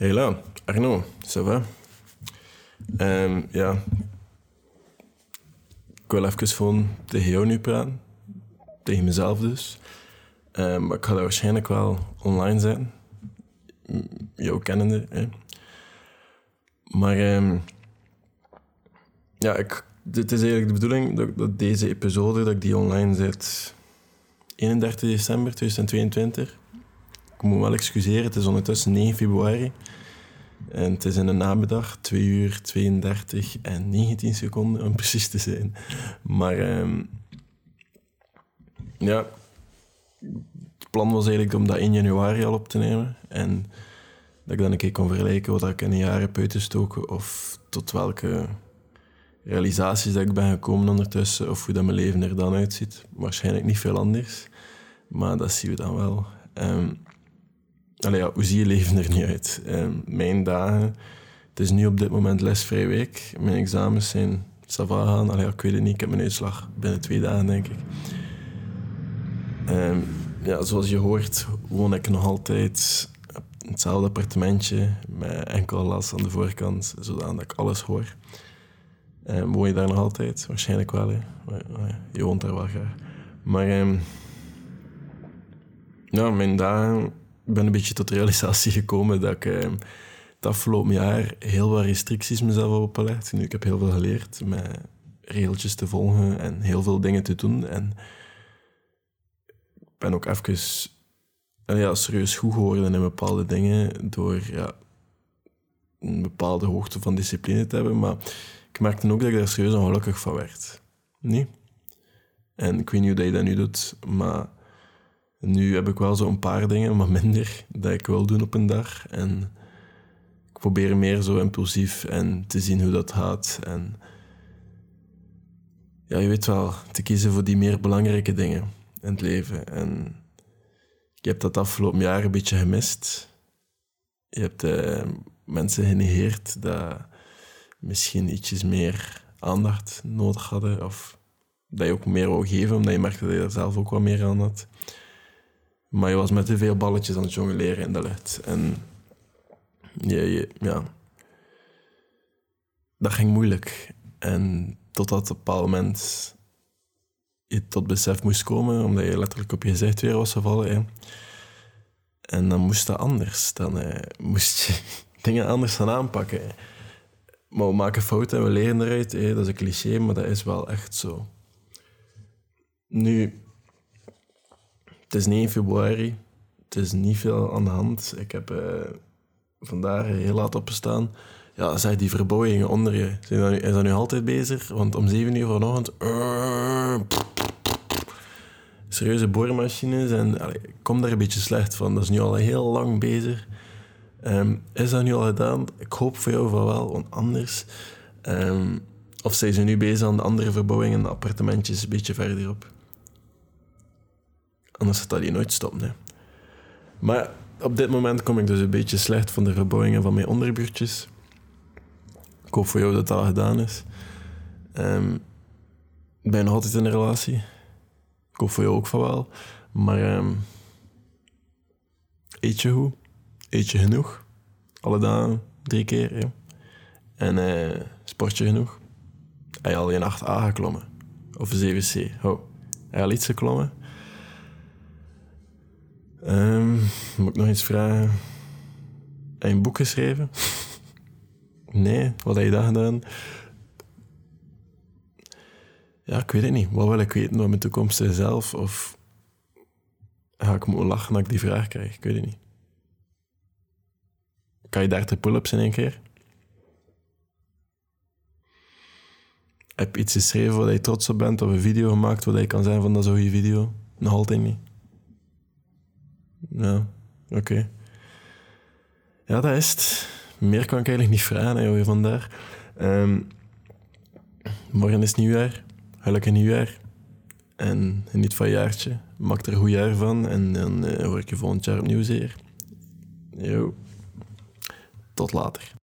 Hey là, Arno, ça va? Ehm, ja, ik wil even gewoon tegen jou nu praten. Tegen mezelf dus. Ehm, maar ik ga waarschijnlijk wel online. M- Jou kennende, hè. Maar ehm, ja, ik, dit is eigenlijk de bedoeling dat, dat deze episode, dat ik die online zet 31 december 2022. Ik moet wel excuseren, het is ondertussen 9 februari. En het is in de namiddag, 2 uur 32 en 19 seconden om precies te zijn. Maar ehm, ja, het plan was eigenlijk om dat in januari al op te nemen. En dat ik dan een keer kon vergelijken wat ik in een jaar heb uitgestoken. Of tot welke realisaties dat ik ben gekomen ondertussen. Of hoe dat mijn leven er dan uitziet. Waarschijnlijk niet veel anders. Maar dat zien we dan wel. Ehm, Allee, hoe zie je leven er niet uit? Ehm, mijn dagen... Het is nu op dit moment lesvrij week. Mijn examens zijn sava gaan. Allee, ik weet het niet. Ik heb mijn uitslag binnen twee dagen, denk ik. Ehm, ja, zoals je hoort, woon ik nog altijd in hetzelfde appartementje. Met enkel las aan de voorkant, zodat ik alles hoor. Ehm, woon je daar nog altijd? Waarschijnlijk wel, hè. Je woont daar wel graag. Maar... ehm, ja, mijn dagen... Ben een beetje tot de realisatie gekomen dat ik eh, het afgelopen jaar heel wat restricties mezelf heb opgelegd. Nu, ik heb heel veel geleerd met regeltjes te volgen en heel veel dingen te doen. En ik ben ook even eh, ja, serieus goed geworden in bepaalde dingen door ja, een bepaalde hoogte van discipline te hebben. Maar ik merkte ook dat ik daar serieus ongelukkig van werd. Nee? En ik weet niet hoe dat je dat nu doet, maar nu heb ik wel zo'n paar dingen, maar minder, dat ik wil doen op een dag. En ik probeer meer zo impulsief en te zien hoe dat gaat. En ja, je weet wel, te kiezen voor die meer belangrijke dingen in het leven. En ik heb dat afgelopen jaar een beetje gemist. Je hebt eh, mensen genegeerd dat misschien ietsjes meer aandacht nodig hadden. Of dat je ook meer wou geven, omdat je merkte dat je er zelf ook wat meer aan had. Maar je was met te veel balletjes aan het jongleren in de lucht. En je, ja, dat ging moeilijk. En totdat op een bepaald moment je tot besef moest komen, omdat je letterlijk op je gezicht weer was gevallen. En dan moest dat anders. Dan eh, moest je dingen anders gaan aanpakken. Maar we maken fouten en we leren eruit. Hè. Dat is een cliché, maar dat is wel echt zo. Nu, het is 9 februari. Het is niet veel aan de hand. Ik heb eh, vandaag heel laat opgestaan. Ja, zeg die verbouwingen onder je. Zijn dat is dat nu altijd bezig? Want om 7 uur vanochtend... eh, serieuze boormachines. En kom daar een beetje slecht van. Dat is nu al heel lang bezig. Ehm, is dat nu al gedaan? Ik hoop voor jou van wel, want anders... ehm, of zijn ze nu bezig aan de andere verbouwingen, appartementjes een beetje verderop? Anders gaat hier nooit stoppen. Hè. Maar op dit moment kom ik dus een beetje slecht van de verbouwingen van mijn onderbuurtjes. Ik hoop voor jou dat dat al gedaan is. Ehm, ik ben nog altijd in een relatie. Ik hoop voor jou ook van wel. Maar ehm, eet je goed? Eet je genoeg? Alle dagen, drie keer. hè? En eh, sport je genoeg? Heb je al in 8A geklommen? Of 7C? Oh, heb al iets geklommen? Ehm, moet ik nog iets vragen? Heb je een boek geschreven? nee, wat heb je dat gedaan? Ja, ik weet het niet. Wat wil ik weten over mijn toekomstige zelf? Of ga ik moeten lachen dat ik die vraag krijg? Ik weet het niet. Kan je 30 pull-ups in één keer? Heb je iets geschreven waar je trots op bent? Of een video gemaakt waar je kan zijn van dat is een goede video? Nog altijd niet. Ja, oké. Ja, dat is het. Meer kan ik eigenlijk niet vragen, hè, joh, vandaar. Ehm, morgen is nieuwjaar. Gelukkig nieuwjaar. En geniet van je jaartje. Maak er een goed jaar van. En dan eh, hoor ik je volgend jaar opnieuw zeer. Yo. Tot later.